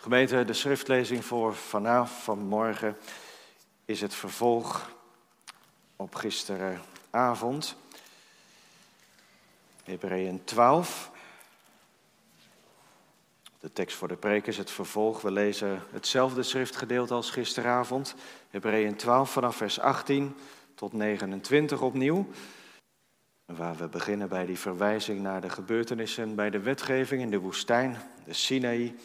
Gemeente, de schriftlezing voor vanavond, vanmorgen, is het vervolg op gisteravond. Hebreeën 12. De tekst voor de preek is het vervolg. We lezen hetzelfde schriftgedeelte als gisteravond. Hebreeën 12 vanaf vers 18 tot 29 opnieuw. Waar we beginnen bij die verwijzing naar de gebeurtenissen bij de wetgeving in de woestijn, de Sinaï.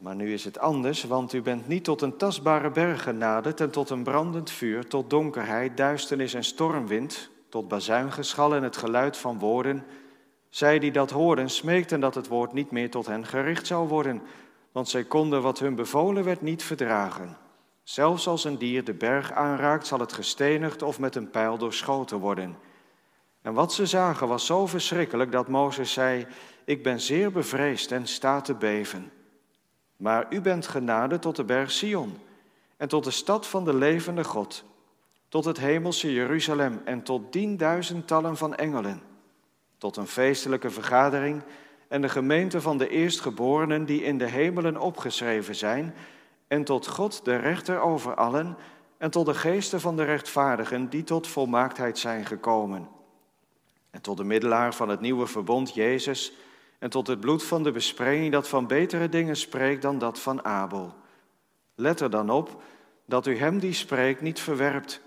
Maar nu is het anders, want u bent niet tot een tastbare berg genaderd en tot een brandend vuur, tot donkerheid, duisternis en stormwind, tot bazuingeschal en het geluid van woorden. Zij die dat hoorden smeekten dat het woord niet meer tot hen gericht zou worden, want zij konden wat hun bevolen werd niet verdragen. Zelfs als een dier de berg aanraakt, zal het gestenigd of met een pijl doorschoten worden. En wat ze zagen was zo verschrikkelijk dat Mozes zei: Ik ben zeer bevreesd en sta te beven. Maar u bent genade tot de berg Sion en tot de stad van de levende God, tot het hemelse Jeruzalem en tot tienduizendtallen van engelen, tot een feestelijke vergadering en de gemeente van de eerstgeborenen die in de hemelen opgeschreven zijn, en tot God de rechter over allen, en tot de geesten van de rechtvaardigen die tot volmaaktheid zijn gekomen. En tot de middelaar van het nieuwe verbond, Jezus, en tot het bloed van de besprenging dat van betere dingen spreekt dan dat van Abel. Let er dan op dat u hem die spreekt niet verwerpt.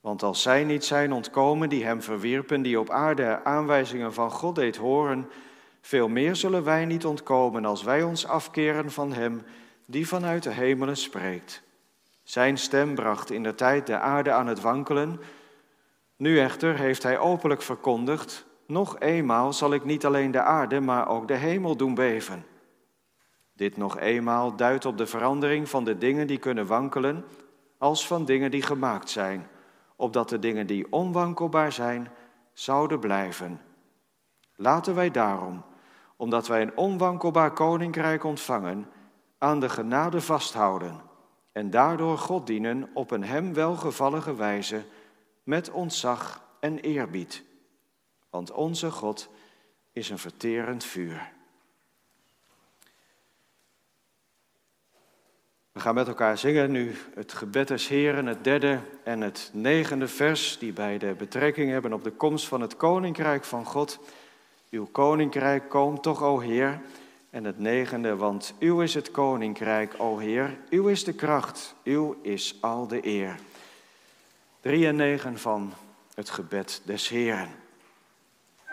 Want als zij niet zijn ontkomen die hem verwierpen, die op aarde aanwijzingen van God deed horen, veel meer zullen wij niet ontkomen als wij ons afkeren van hem die vanuit de hemelen spreekt. Zijn stem bracht in de tijd de aarde aan het wankelen, nu echter heeft hij openlijk verkondigd, nog eenmaal zal ik niet alleen de aarde, maar ook de hemel doen beven. Dit nog eenmaal duidt op de verandering van de dingen die kunnen wankelen, als van dingen die gemaakt zijn, opdat de dingen die onwankelbaar zijn, zouden blijven. Laten wij daarom, omdat wij een onwankelbaar koninkrijk ontvangen, aan de genade vasthouden en daardoor God dienen op een hem welgevallige wijze met ontzag en eerbied. Want onze God is een verterend vuur. We gaan met elkaar zingen nu het gebed des Heren, het derde en het negende vers, die beide betrekking hebben op de komst van het koninkrijk van God. Uw koninkrijk komt toch, o Heer. En het negende, want uw is het koninkrijk, o Heer. Uw is de kracht, uw is al de eer. 3 en 9 van het gebed des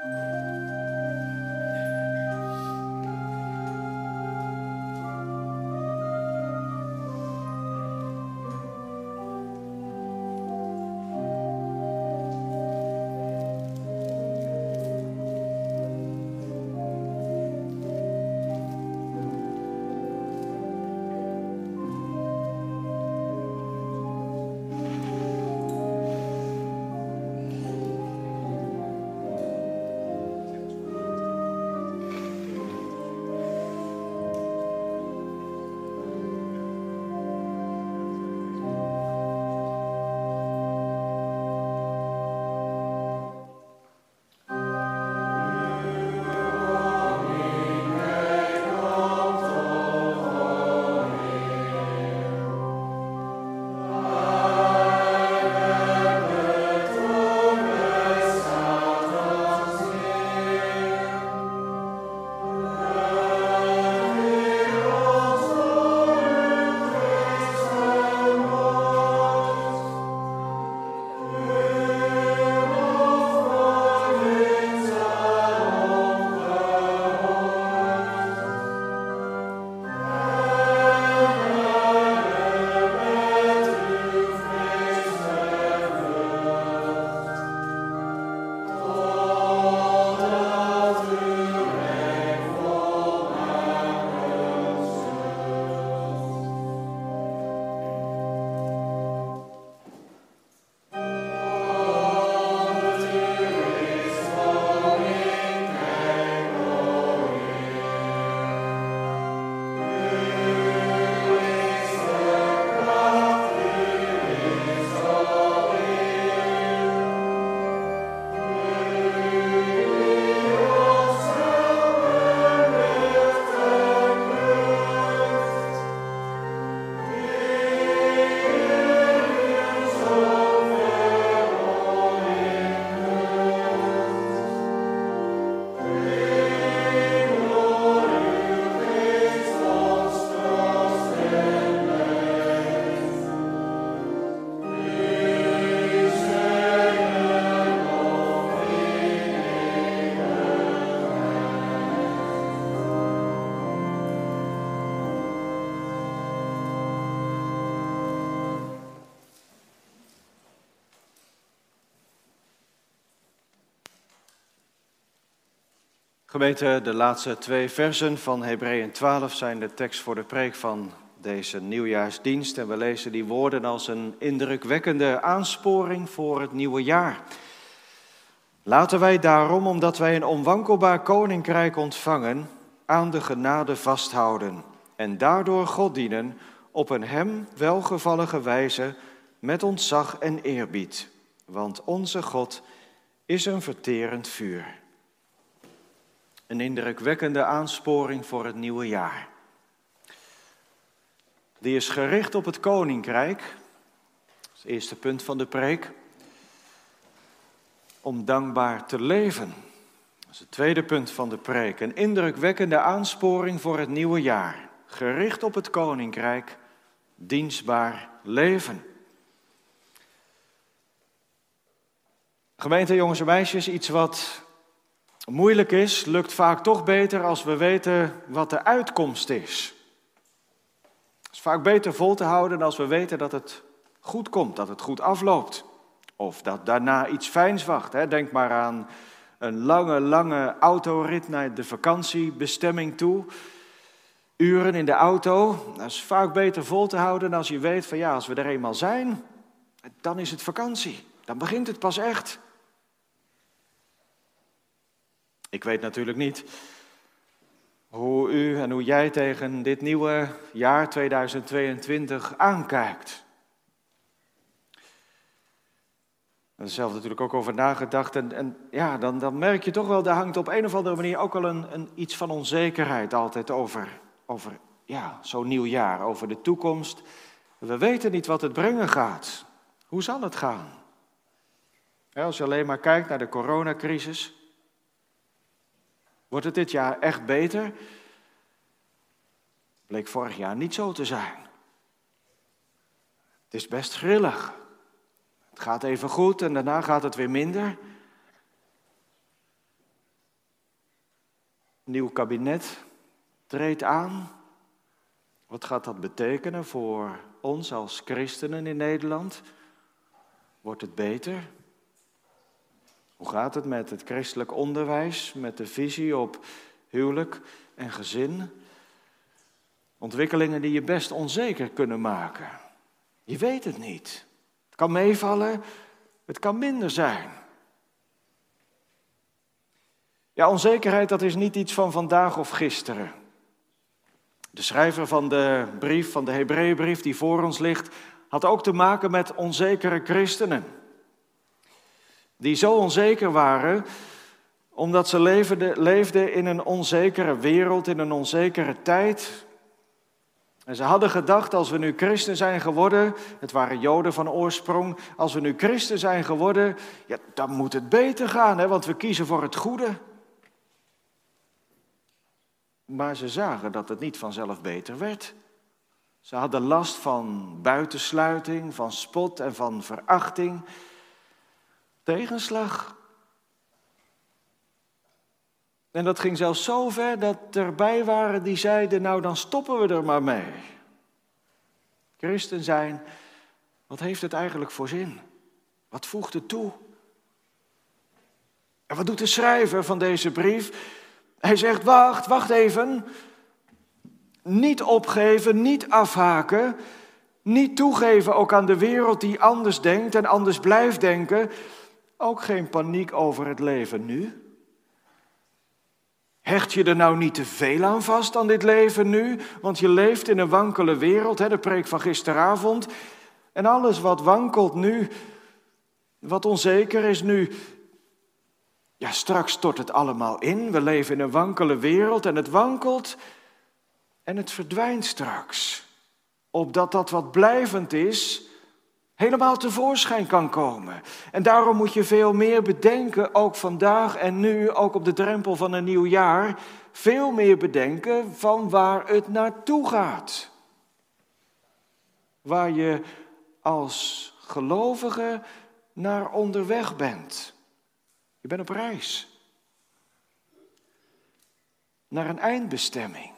Música Gemeente, de laatste twee versen van Hebreeën 12 zijn de tekst voor de preek van deze nieuwjaarsdienst. En we lezen die woorden als een indrukwekkende aansporing voor het nieuwe jaar. Laten wij daarom, omdat wij een onwankelbaar koninkrijk ontvangen, aan de genade vasthouden en daardoor God dienen op een hem welgevallige wijze met ontzag en eerbied. Want onze God is een verterend vuur. Een indrukwekkende aansporing voor het nieuwe jaar. Die is gericht op het koninkrijk. Dat is het eerste punt van de preek. Om dankbaar te leven. Dat is het tweede punt van de preek. Een indrukwekkende aansporing voor het nieuwe jaar. Gericht op het koninkrijk. Dienstbaar leven. Gemeente, jongens en meisjes, iets wat moeilijk is, lukt vaak toch beter als we weten wat de uitkomst is. Het is vaak beter vol te houden als we weten dat het goed komt, dat het goed afloopt. Of dat daarna iets fijns wacht. Denk maar aan een lange, lange autorit naar de vakantiebestemming toe. Uren in de auto. Dat is vaak beter vol te houden als je weet van ja, als we er eenmaal zijn, dan is het vakantie. Dan begint het pas echt. Ik weet natuurlijk niet hoe u en hoe jij tegen dit nieuwe jaar 2022 aankijkt. Is zelf natuurlijk ook over nagedacht. En, en ja, dan, dan merk je toch wel, daar hangt op een of andere manier ook wel een, een iets van onzekerheid altijd over. Over ja, zo'n nieuw jaar, over de toekomst. We weten niet wat het brengen gaat. Hoe zal het gaan? als je alleen maar kijkt naar de coronacrisis. Wordt het dit jaar echt beter? Bleek vorig jaar niet zo te zijn. Het is best grillig. Het gaat even goed en daarna gaat het weer minder. Nieuw kabinet treedt aan. Wat gaat dat betekenen voor ons als christenen in Nederland? Wordt het beter? Hoe gaat het met het christelijk onderwijs, met de visie op huwelijk en gezin? Ontwikkelingen die je best onzeker kunnen maken. Je weet het niet. Het kan meevallen, het kan minder zijn. Ja, onzekerheid dat is niet iets van vandaag of gisteren. De schrijver van de brief, van de Hebreeënbrief die voor ons ligt, had ook te maken met onzekere christenen die zo onzeker waren omdat ze leefden, leefden in een onzekere wereld, in een onzekere tijd. En ze hadden gedacht, als we nu christen zijn geworden, het waren joden van oorsprong, als we nu christen zijn geworden, ja, dan moet het beter gaan, hè, want we kiezen voor het goede. Maar ze zagen dat het niet vanzelf beter werd. Ze hadden last van buitensluiting, van spot en van verachting tegenslag. En dat ging zelfs zo ver dat erbij waren die zeiden, nou dan stoppen we er maar mee. Christen zijn, wat heeft het eigenlijk voor zin? Wat voegt het toe? En wat doet de schrijver van deze brief? Hij zegt, wacht, wacht even. Niet opgeven, niet afhaken. Niet toegeven ook aan de wereld die anders denkt en anders blijft denken. Ook geen paniek over het leven nu. Hecht je er nou niet te veel aan vast aan dit leven nu? Want je leeft in een wankele wereld, hè, de preek van gisteravond. En alles wat wankelt nu, wat onzeker is nu, ja, straks stort het allemaal in. We leven in een wankele wereld en het wankelt en het verdwijnt straks. Opdat dat wat blijvend is, helemaal tevoorschijn kan komen. En daarom moet je veel meer bedenken, ook vandaag en nu, ook op de drempel van een nieuw jaar, veel meer bedenken van waar het naartoe gaat. Waar je als gelovige naar onderweg bent. Je bent op reis. Naar een eindbestemming.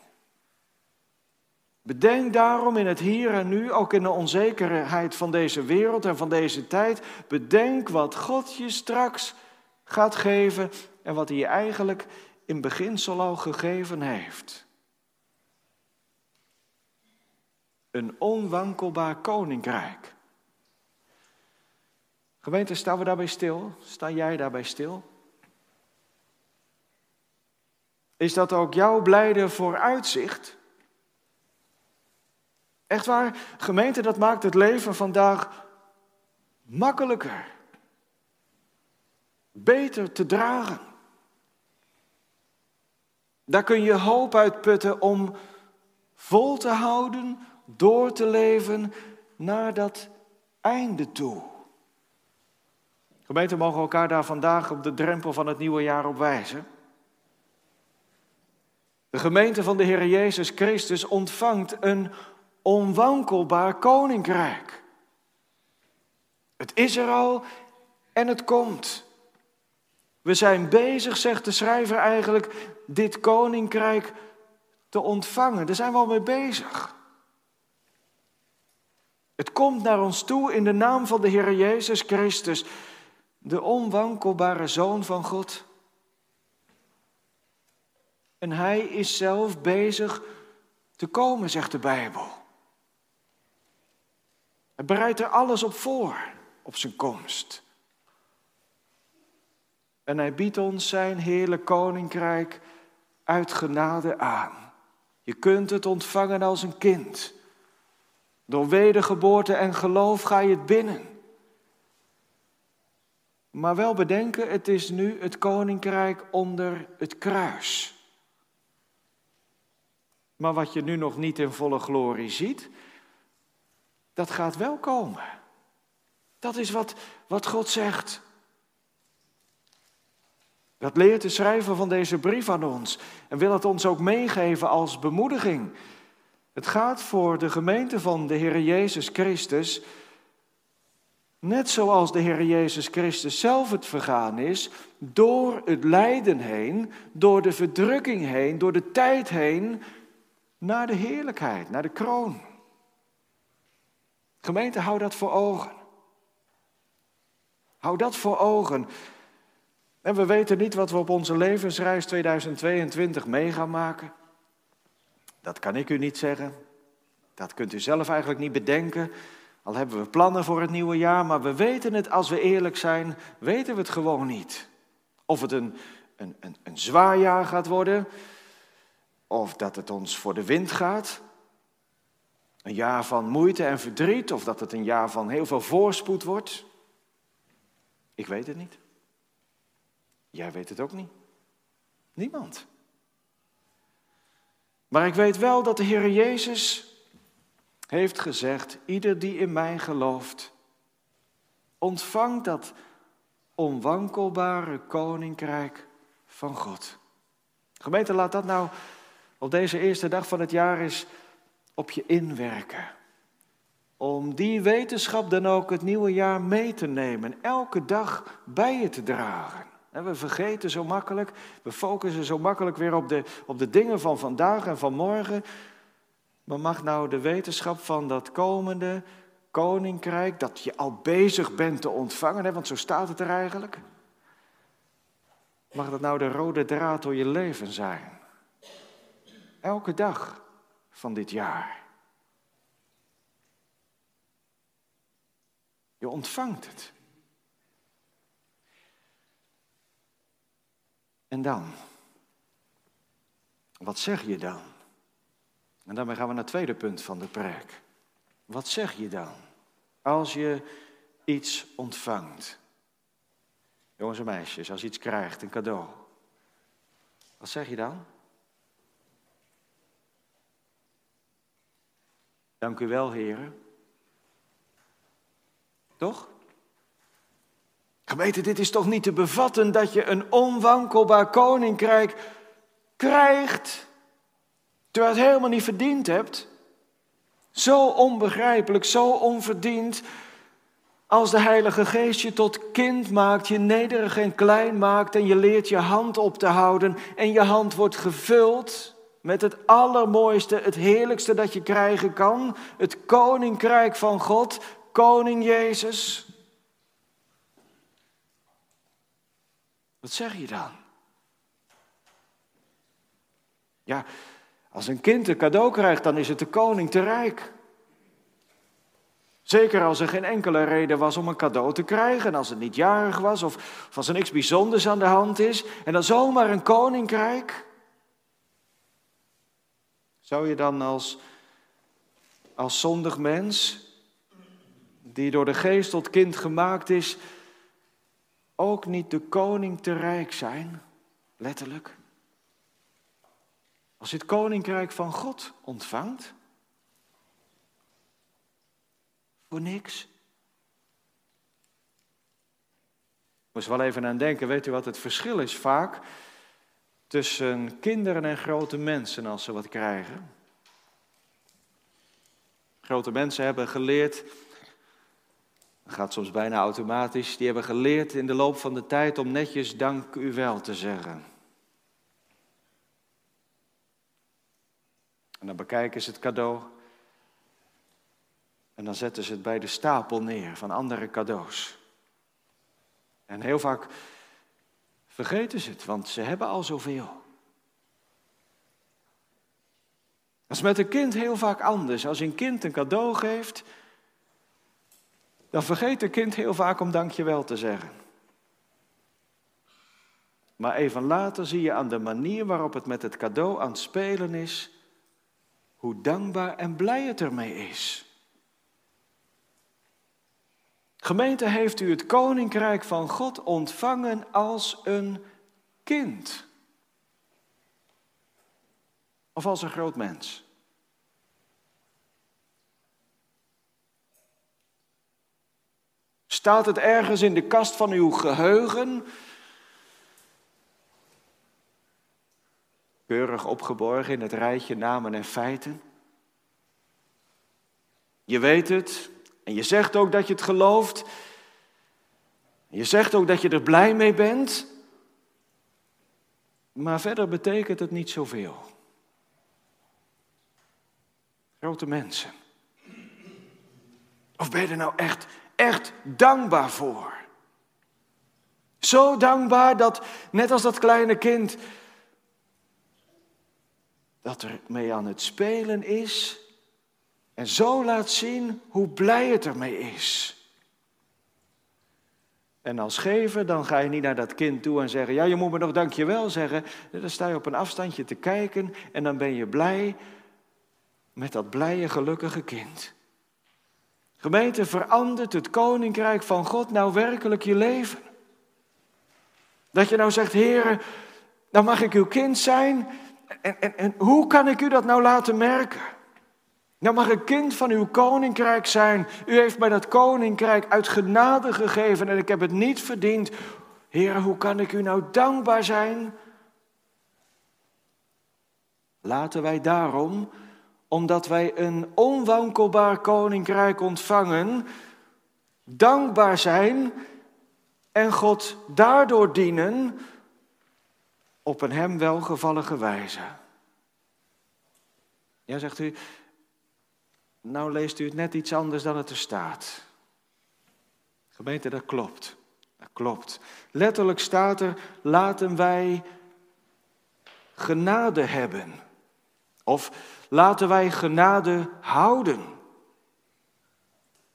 Bedenk daarom in het hier en nu, ook in de onzekerheid van deze wereld en van deze tijd, bedenk wat God je straks gaat geven en wat hij je eigenlijk in beginsel al gegeven heeft. Een onwankelbaar koninkrijk. Gemeente, staan we daarbij stil? Sta jij daarbij stil? Is dat ook jouw blijde vooruitzicht? Echt waar, gemeente, dat maakt het leven vandaag makkelijker, beter te dragen. Daar kun je hoop uitputten om vol te houden, door te leven naar dat einde toe. Gemeente, mogen elkaar daar vandaag op de drempel van het nieuwe jaar op wijzen. De gemeente van de Heer Jezus Christus ontvangt een onwankelbaar koninkrijk. Het is er al en het komt. We zijn bezig, zegt de schrijver eigenlijk, dit koninkrijk te ontvangen. Daar zijn we al mee bezig. Het komt naar ons toe in de naam van de Heer Jezus Christus, de onwankelbare Zoon van God. En Hij is zelf bezig te komen, zegt de Bijbel. Hij bereidt er alles op voor, op zijn komst. En hij biedt ons zijn heerlijk koninkrijk uit genade aan. Je kunt het ontvangen als een kind. Door wedergeboorte en geloof ga je het binnen. Maar wel bedenken, het is nu het koninkrijk onder het kruis. Maar wat je nu nog niet in volle glorie ziet, dat gaat wel komen. Dat is wat, wat God zegt. Dat leert de schrijver van deze brief aan ons en wil het ons ook meegeven als bemoediging. Het gaat voor de gemeente van de Heer Jezus Christus, net zoals de Heer Jezus Christus zelf het vergaan is, door het lijden heen, door de verdrukking heen, door de tijd heen, naar de heerlijkheid, naar de kroon. Gemeente, hou dat voor ogen. Hou dat voor ogen. En we weten niet wat we op onze levensreis 2022 mee gaan maken. Dat kan ik u niet zeggen. Dat kunt u zelf eigenlijk niet bedenken. Al hebben we plannen voor het nieuwe jaar, maar we weten het, als we eerlijk zijn, weten we het gewoon niet. Of het een, een, een, een zwaar jaar gaat worden, of dat het ons voor de wind gaat. Een jaar van moeite en verdriet, of dat het een jaar van heel veel voorspoed wordt. Ik weet het niet. Jij weet het ook niet. Niemand. Maar ik weet wel dat de Heer Jezus heeft gezegd, ieder die in mij gelooft, ontvangt dat onwankelbare koninkrijk van God. Gemeente, laat dat nou op deze eerste dag van het jaar eens op je inwerken. Om die wetenschap dan ook het nieuwe jaar mee te nemen, elke dag bij je te dragen. We vergeten zo makkelijk, we focussen zo makkelijk weer op de, op de dingen van vandaag en van morgen. Maar mag nou de wetenschap van dat komende koninkrijk, dat je al bezig bent te ontvangen, want zo staat het er eigenlijk. Mag dat nou de rode draad door je leven zijn? Elke dag van dit jaar. Je ontvangt het. En dan? Wat zeg je dan? En daarmee gaan we naar het tweede punt van de preek. Wat zeg je dan als je iets ontvangt? Jongens en meisjes, als je iets krijgt, een cadeau. Wat zeg je dan? Dank u wel, heren. Toch? Gemeente, dit is toch niet te bevatten dat je een onwankelbaar koninkrijk krijgt, terwijl je het helemaal niet verdiend hebt? Zo onbegrijpelijk, zo onverdiend, als de Heilige Geest je tot kind maakt, je nederig en klein maakt en je leert je hand op te houden en je hand wordt gevuld met het allermooiste, het heerlijkste dat je krijgen kan, het koninkrijk van God, koning Jezus. Wat zeg je dan? Ja, als een kind een cadeau krijgt, dan is het de koning te rijk. Zeker als er geen enkele reden was om een cadeau te krijgen, als het niet jarig was of, of als er niks bijzonders aan de hand is en dan zomaar een koninkrijk. Zou je dan als, als zondig mens, die door de geest tot kind gemaakt is, ook niet de koning te rijk zijn? Letterlijk. Als je het koninkrijk van God ontvangt, voor niks. Ik moest wel even aan denken, weet u wat het verschil is vaak tussen kinderen en grote mensen als ze wat krijgen? Grote mensen hebben geleerd, dat gaat soms bijna automatisch, die hebben geleerd in de loop van de tijd om netjes dank u wel te zeggen. En dan bekijken ze het cadeau. En dan zetten ze het bij de stapel neer van andere cadeaus. En heel vaak vergeten ze het, want ze hebben al zoveel. Dat is met een kind heel vaak anders. Als een kind een cadeau geeft, dan vergeet een kind heel vaak om dankjewel te zeggen. Maar even later zie je aan de manier waarop het met het cadeau aan het spelen is, hoe dankbaar en blij het ermee is. Gemeente, heeft u het koninkrijk van God ontvangen als een kind? Of als een groot mens? Staat het ergens in de kast van uw geheugen? Keurig opgeborgen in het rijtje namen en feiten. Je weet het en je zegt ook dat je het gelooft. Je zegt ook dat je er blij mee bent. Maar verder betekent het niet zoveel. Grote mensen. Of ben je er nou echt, echt dankbaar voor? Zo dankbaar dat, net als dat kleine kind, dat er mee aan het spelen is en zo laat zien hoe blij het ermee is. En als gever, dan ga je niet naar dat kind toe en zeggen: Ja, je moet me nog dankjewel zeggen. Dan sta je op een afstandje te kijken en dan ben je blij met dat blije, gelukkige kind. Gemeente, verandert het koninkrijk van God nou werkelijk je leven? Dat je nou zegt: Heer, dan mag ik uw kind zijn en, en, en hoe kan ik u dat nou laten merken? Nou mag ik kind van uw koninkrijk zijn. U heeft mij dat koninkrijk uit genade gegeven en ik heb het niet verdiend. Heer, hoe kan ik u nou dankbaar zijn? Laten wij daarom, omdat wij een onwankelbaar koninkrijk ontvangen, dankbaar zijn en God daardoor dienen op een hem welgevallige wijze. Ja, zegt u, nou leest u het net iets anders dan het er staat. Gemeente, dat klopt. Dat klopt. Letterlijk staat er, laten wij genade hebben. Of laten wij genade houden.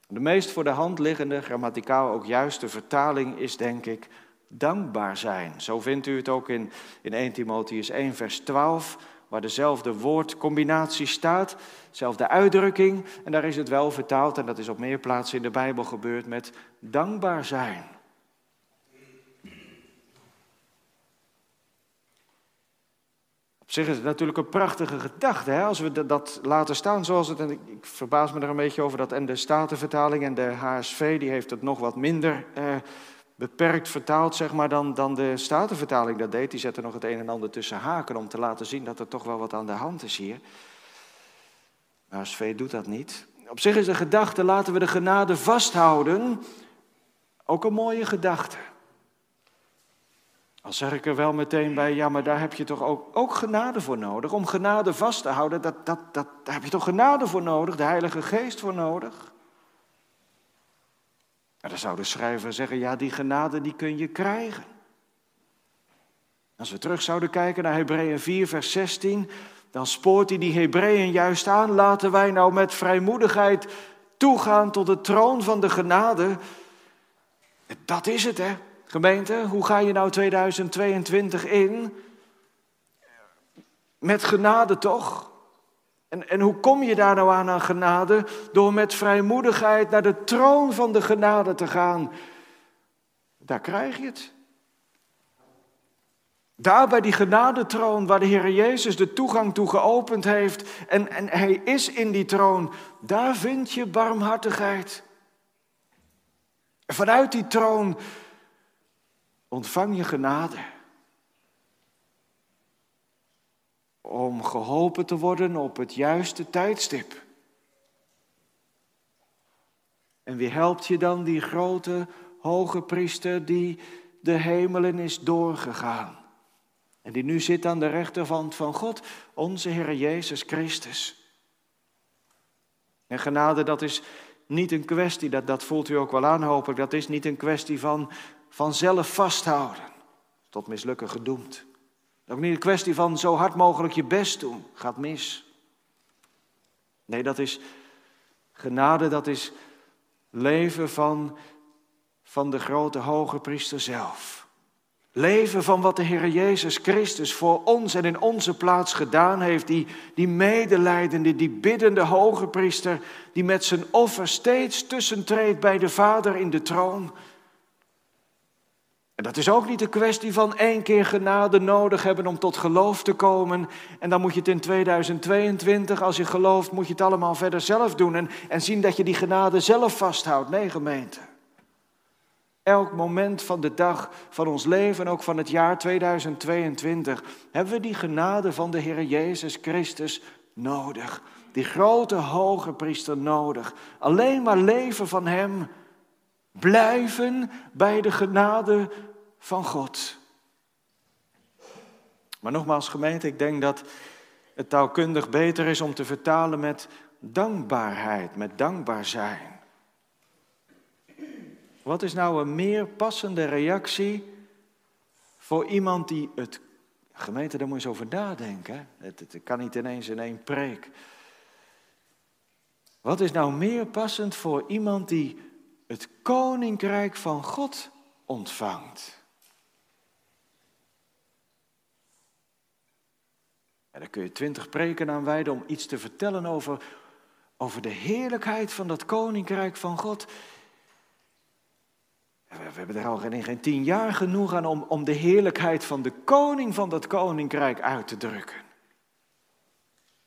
De meest voor de hand liggende, grammaticaal ook juiste vertaling is denk ik dankbaar zijn. Zo vindt u het ook in, in 1 Timotheus 1 vers 12 waar dezelfde woordcombinatie staat, dezelfde uitdrukking. En daar is het wel vertaald, en dat is op meer plaatsen in de Bijbel gebeurd, met dankbaar zijn. Op zich is het natuurlijk een prachtige gedachte, hè? als we dat laten staan zoals het. En ik, verbaas me er een beetje over dat en de Statenvertaling en de HSV, die heeft het nog wat minder eh, beperkt vertaald zeg maar, dan, dan de Statenvertaling dat deed. Die zette nog het een en ander tussen haken om te laten zien dat er toch wel wat aan de hand is hier. Maar SV doet dat niet. Op zich is de gedachte, laten we de genade vasthouden, ook een mooie gedachte. Al zeg ik er wel meteen bij, ja, maar daar heb je toch ook, ook genade voor nodig. Om genade vast te houden, dat, dat, dat, daar heb je toch genade voor nodig, de Heilige Geest voor nodig. En dan zou de schrijver zeggen, ja, die genade die kun je krijgen. Als we terug zouden kijken naar Hebreeën 4, vers 16, dan spoort hij die Hebreeën juist aan. Laten wij nou met vrijmoedigheid toegaan tot de troon van de genade. Dat is het, hè, gemeente. Hoe ga je nou 2022 in? Met genade toch? En, en hoe kom je daar nou aan aan genade? Door met vrijmoedigheid naar de troon van de genade te gaan. Daar krijg je het. Daar bij die genadetroon waar de Heer Jezus de toegang toe geopend heeft en, en Hij is in die troon, daar vind je barmhartigheid. Vanuit die troon ontvang je genade. Om geholpen te worden op het juiste tijdstip. En wie helpt je dan, die grote hoge priester die de hemelen is doorgegaan? En die nu zit aan de rechterhand van God, onze Heer Jezus Christus. En genade, dat is niet een kwestie, dat, dat voelt u ook wel aan hopelijk, dat is niet een kwestie van, van zelf vasthouden, tot mislukken gedoemd. Ook niet een kwestie van zo hard mogelijk je best doen, gaat mis. Nee, dat is genade, dat is leven van, van de grote hoge priester zelf. Leven van wat de Heer Jezus Christus voor ons en in onze plaats gedaan heeft. Die, die medelijdende, die biddende hoge priester, die met zijn offer steeds tussentreedt bij de Vader in de troon. En dat is ook niet een kwestie van één keer genade nodig hebben om tot geloof te komen. En dan moet je het in 2022, als je gelooft, moet je het allemaal verder zelf doen. En, en zien dat je die genade zelf vasthoudt. Nee, gemeente. Elk moment van de dag van ons leven en ook van het jaar 2022 hebben we die genade van de Heer Jezus Christus nodig. Die grote hoge priester nodig. Alleen maar leven van Hem. Blijven bij de genade van God. Maar nogmaals gemeente, ik denk dat het taalkundig beter is om te vertalen met dankbaarheid, met dankbaar zijn. Wat is nou een meer passende reactie voor iemand die het. Gemeente, daar moet je eens over nadenken. Het, het kan niet ineens in één preek. Wat is nou meer passend voor iemand die het koninkrijk van God ontvangt? En daar kun je twintig preken aan wijden om iets te vertellen over, over de heerlijkheid van dat koninkrijk van God. We hebben er al geen, geen tien jaar genoeg aan om, om de heerlijkheid van de koning van dat koninkrijk uit te drukken.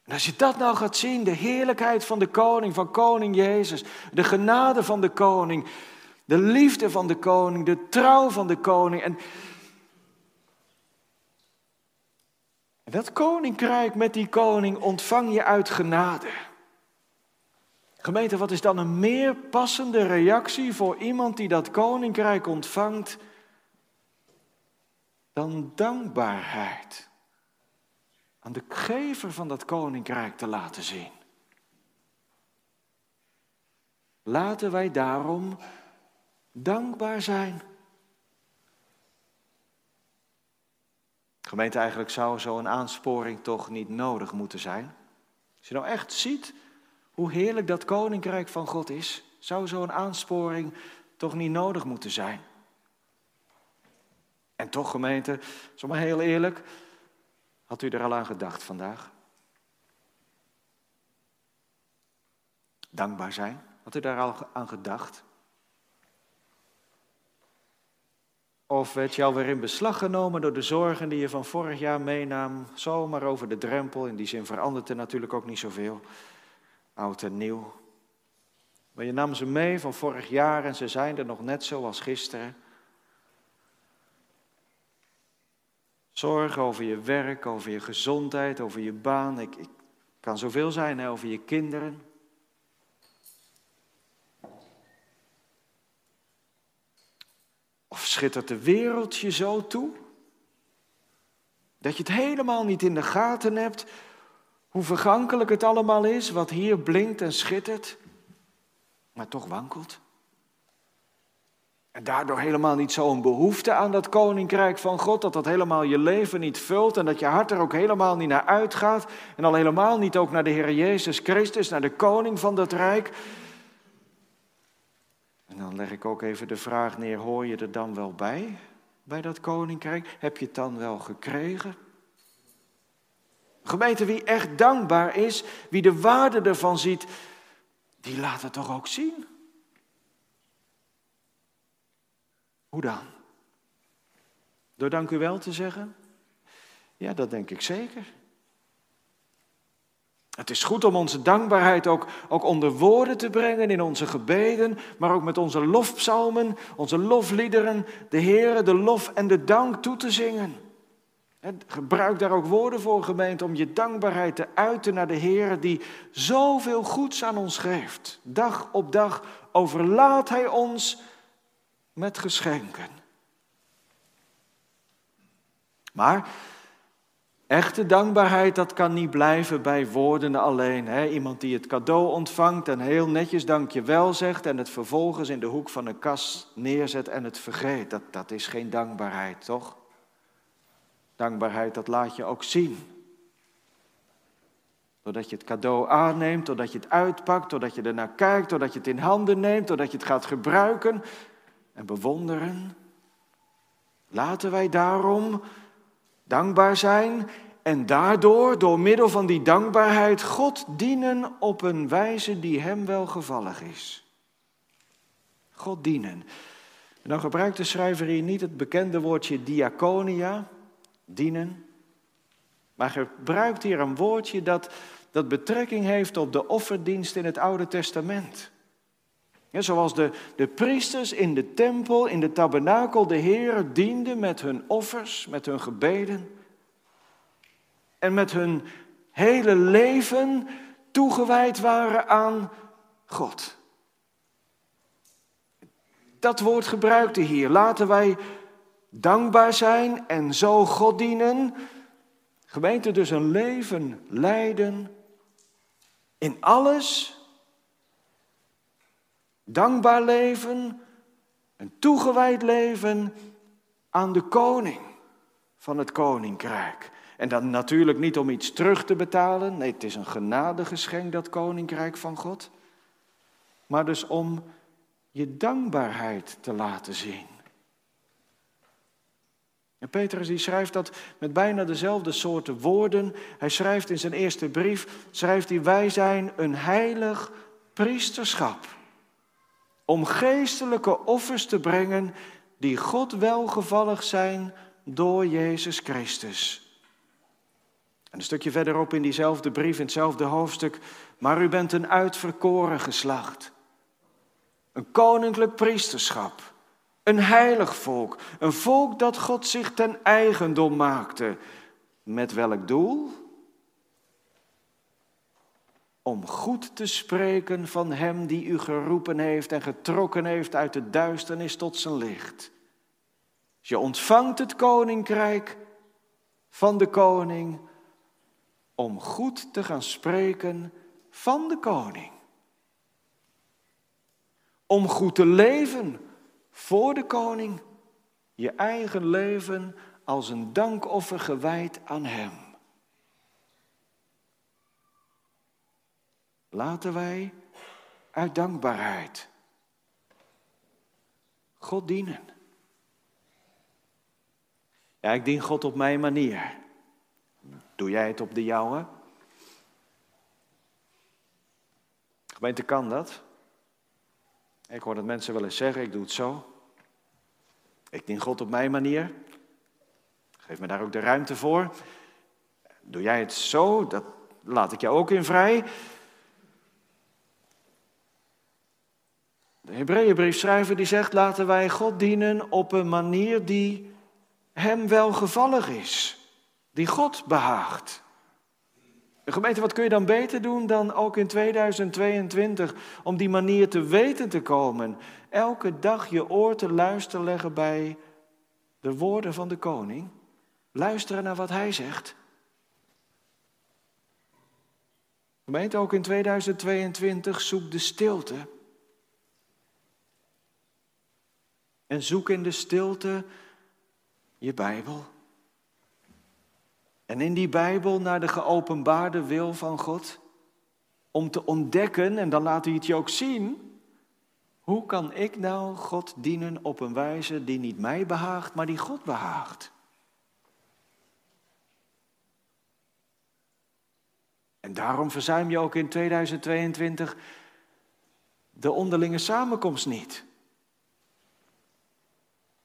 En als je dat nou gaat zien, de heerlijkheid van de koning, van koning Jezus, de genade van de koning, de liefde van de koning, de trouw van de koning. En, en dat koninkrijk met die koning ontvang je uit genade. Gemeente, wat is dan een meer passende reactie voor iemand die dat koninkrijk ontvangt dan dankbaarheid aan de gever van dat koninkrijk te laten zien? Laten wij daarom dankbaar zijn. Gemeente, eigenlijk zou zo'n aansporing toch niet nodig moeten zijn. Als je nou echt ziet hoe heerlijk dat koninkrijk van God is, zou zo'n aansporing toch niet nodig moeten zijn. En toch, gemeente, zomaar heel eerlijk, had u er al aan gedacht vandaag? Dankbaar zijn, had u daar al aan gedacht? Of werd je alweer in beslag genomen door de zorgen die je van vorig jaar meenam, zomaar over de drempel? In die zin verandert er natuurlijk ook niet zoveel oud en nieuw. Maar je nam ze mee van vorig jaar en ze zijn er nog net zoals gisteren. Zorg over je werk, over je gezondheid, over je baan. Ik, ik kan zoveel zijn, hè, over je kinderen. Of schittert de wereld je zo toe? Dat je het helemaal niet in de gaten hebt hoe vergankelijk het allemaal is, wat hier blinkt en schittert, maar toch wankelt. En daardoor helemaal niet zo'n behoefte aan dat koninkrijk van God, dat dat helemaal je leven niet vult en dat je hart er ook helemaal niet naar uitgaat. En al helemaal niet ook naar de Heer Jezus Christus, naar de koning van dat rijk. En dan leg ik ook even de vraag neer, hoor je er dan wel bij, bij dat koninkrijk? Heb je het dan wel gekregen? Gemeente, wie echt dankbaar is, wie de waarde ervan ziet, die laat het toch ook zien? Hoe dan? Door dank u wel te zeggen? Ja, dat denk ik zeker. Het is goed om onze dankbaarheid ook, ook onder woorden te brengen in onze gebeden, maar ook met onze lofpsalmen, onze lofliederen, de Heer, de lof en de dank toe te zingen. Gebruik daar ook woorden voor, gemeente, om je dankbaarheid te uiten naar de Heer die zoveel goeds aan ons geeft. Dag op dag overlaat Hij ons met geschenken. Maar echte dankbaarheid, dat kan niet blijven bij woorden alleen. Hè? Iemand die het cadeau ontvangt en heel netjes dankjewel zegt en het vervolgens in de hoek van een kas neerzet en het vergeet. Dat, dat is geen dankbaarheid, toch? Dankbaarheid, dat laat je ook zien. Doordat je het cadeau aanneemt, doordat je het uitpakt, doordat je ernaar kijkt, doordat je het in handen neemt, doordat je het gaat gebruiken en bewonderen. Laten wij daarom dankbaar zijn en daardoor, door middel van die dankbaarheid, God dienen op een wijze die Hem welgevallig is. God dienen. En dan gebruikt de schrijver hier niet het bekende woordje diaconia, dienen. Maar gebruikt hier een woordje dat, dat betrekking heeft op de offerdienst in het Oude Testament. Zoals de, de priesters in de tempel, in de tabernakel, de Heer dienden met hun offers, met hun gebeden. En met hun hele leven toegewijd waren aan God. Dat woord gebruikte hier. Laten wij dankbaar zijn en zo God dienen. Gemeente dus een leven leiden in alles. Dankbaar leven, een toegewijd leven aan de koning van het koninkrijk. En dan natuurlijk niet om iets terug te betalen. Nee, het is een genadegeschenk, dat koninkrijk van God. Maar dus om je dankbaarheid te laten zien. En Petrus die schrijft dat met bijna dezelfde soorten woorden. Hij schrijft in zijn eerste brief, schrijft hij, wij zijn een heilig priesterschap. Om geestelijke offers te brengen die God welgevallig zijn door Jezus Christus. En een stukje verderop in diezelfde brief, in hetzelfde hoofdstuk, maar u bent een uitverkoren geslacht. Een koninklijk priesterschap een heilig volk. Een volk dat God zich ten eigendom maakte. Met welk doel? Om goed te spreken van Hem die u geroepen heeft en getrokken heeft uit de duisternis tot zijn licht. Je ontvangt het koninkrijk van de koning om goed te gaan spreken van de koning. Om goed te leven voor de koning je eigen leven als een dankoffer gewijd aan Hem. Laten wij uit dankbaarheid God dienen. Ja, ik dien God op mijn manier. Doe jij het op de jouwe? Gemeente, kan dat? Ik hoor dat mensen wel eens zeggen, ik doe het zo. Ik dien God op mijn manier. Geef me daar ook de ruimte voor. Doe jij het zo, dat laat ik jou ook in vrij. De Hebreeënbriefschrijver die zegt, laten wij God dienen op een manier die hem welgevallig is. Die God behaagt. Gemeente, wat kun je dan beter doen dan ook in 2022 om die manier te weten te komen? Elke dag je oor te luisteren leggen bij de woorden van de koning. Luisteren naar wat hij zegt. Gemeente, ook in 2022 zoek de stilte. En zoek in de stilte je Bijbel. En in die Bijbel naar de geopenbaarde wil van God. Om te ontdekken, en dan laat hij het je ook zien. Hoe kan ik nou God dienen op een wijze die niet mij behaagt, maar die God behaagt? En daarom verzuim je ook in 2022 de onderlinge samenkomst niet.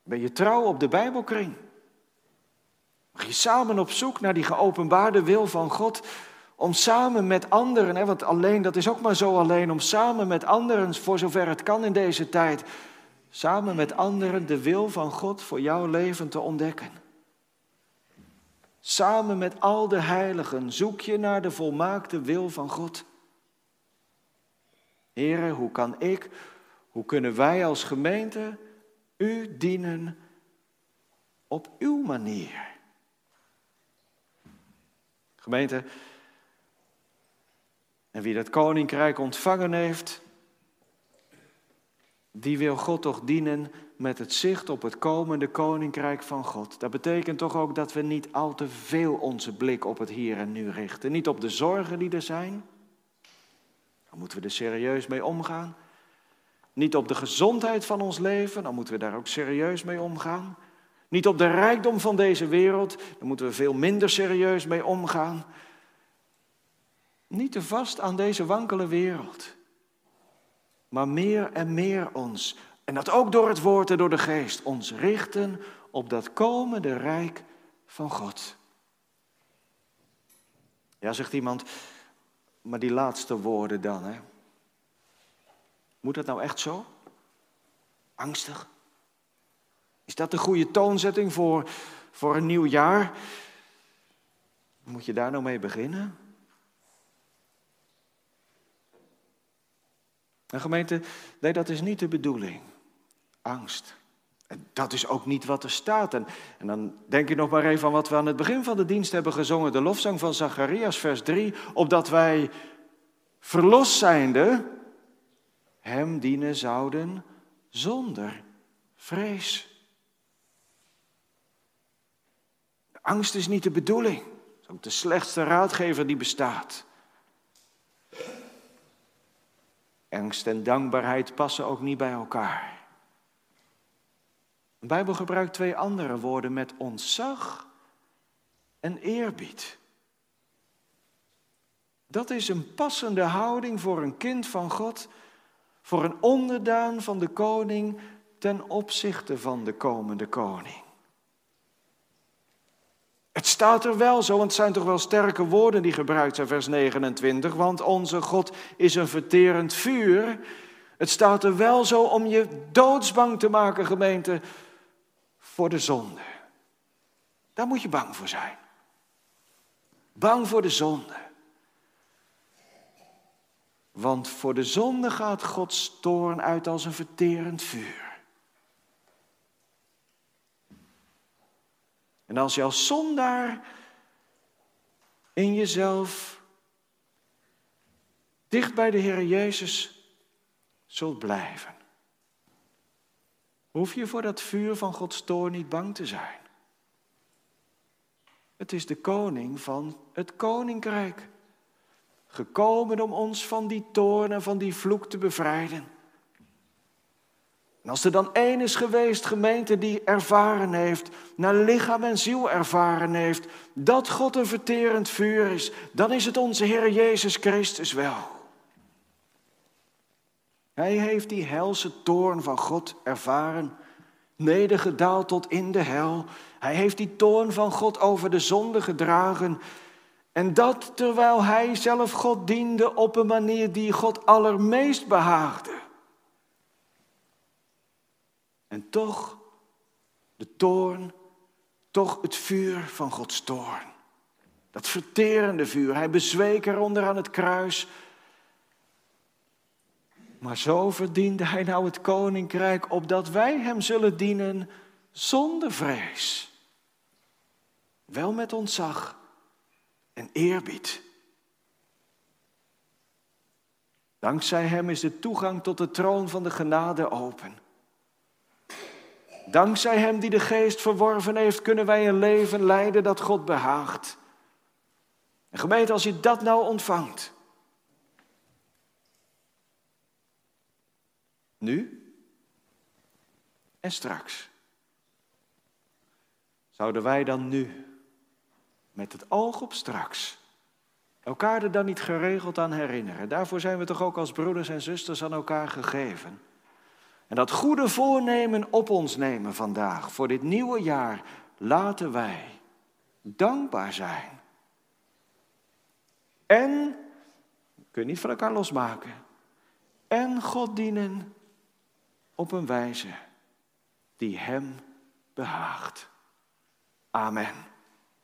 Ben je trouw op de Bijbelkring? Mag je samen op zoek naar die geopenbaarde wil van God om samen met anderen, hè, want alleen, dat is ook maar zo alleen, om samen met anderen, voor zover het kan in deze tijd, samen met anderen de wil van God voor jouw leven te ontdekken. Samen met al de heiligen zoek je naar de volmaakte wil van God. Heren, hoe kan ik, hoe kunnen wij als gemeente u dienen op uw manier? Gemeente, en wie dat koninkrijk ontvangen heeft, die wil God toch dienen met het zicht op het komende koninkrijk van God. Dat betekent toch ook dat we niet al te veel onze blik op het hier en nu richten. Niet op de zorgen die er zijn. Dan moeten we er serieus mee omgaan. Niet op de gezondheid van ons leven, dan moeten we daar ook serieus mee omgaan. Niet op de rijkdom van deze wereld, dan moeten we veel minder serieus mee omgaan. Niet te vast aan deze wankele wereld, maar meer en meer ons, en dat ook door het woord en door de geest, ons richten op dat komende rijk van God. Ja, zegt iemand, maar die laatste woorden dan, hè? Moet dat nou echt zo? Angstig? Is dat de goede toonzetting voor, voor een nieuw jaar? Moet je daar nou mee beginnen? En gemeente, nee, dat is niet de bedoeling. Angst. Dat is ook niet wat er staat. En, en dan denk je nog maar even aan wat we aan het begin van de dienst hebben gezongen. De lofzang van Zacharias, vers 3. Opdat wij verlost zijnde hem dienen zouden zonder vrees. Angst is niet de bedoeling. Dat is ook de slechtste raadgever die bestaat. Angst en dankbaarheid passen ook niet bij elkaar. De Bijbel gebruikt twee andere woorden met ontzag en eerbied. Dat is een passende houding voor een kind van God, voor een onderdaan van de koning ten opzichte van de komende koning. Het staat er wel zo, want het zijn toch wel sterke woorden die gebruikt zijn, vers 29. Want onze God is een verterend vuur. Het staat er wel zo om je doodsbang te maken, gemeente, voor de zonde. Daar moet je bang voor zijn. Bang voor de zonde. Want voor de zonde gaat Gods toorn uit als een verterend vuur. En als je als zondaar in jezelf dicht bij de Heer Jezus zult blijven, hoef je voor dat vuur van Gods toorn niet bang te zijn. Het is de koning van het koninkrijk, gekomen om ons van die toorn en van die vloek te bevrijden. En als er dan één is geweest, gemeente, die ervaren heeft, naar lichaam en ziel ervaren heeft, dat God een verterend vuur is, dan is het onze Heer Jezus Christus wel. Hij heeft die helse toorn van God ervaren, nedergedaald tot in de hel. Hij heeft die toorn van God over de zonde gedragen. En dat terwijl hij zelf God diende op een manier die God allermeest behaagde. En toch de toorn, toch het vuur van Gods toorn. Dat verterende vuur. Hij bezweek eronder aan het kruis. Maar zo verdiende hij nou het koninkrijk, opdat wij hem zullen dienen zonder vrees. Wel met ontzag en eerbied. Dankzij hem is de toegang tot de troon van de genade open. Dankzij Hem die de geest verworven heeft, kunnen wij een leven leiden dat God behaagt. En gemeente, als je dat nou ontvangt, nu en straks, zouden wij dan nu, met het oog op straks, elkaar er dan niet geregeld aan herinneren? Daarvoor zijn we toch ook als broeders en zusters aan elkaar gegeven. En dat goede voornemen op ons nemen vandaag, voor dit nieuwe jaar, laten wij dankbaar zijn. En, kun niet van elkaar losmaken, en God dienen op een wijze die Hem behaagt. Amen.